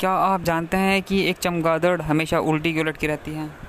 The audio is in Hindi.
क्या आप जानते हैं कि एक चमगादड़ हमेशा उल्टी क्यों लटकी रहती है?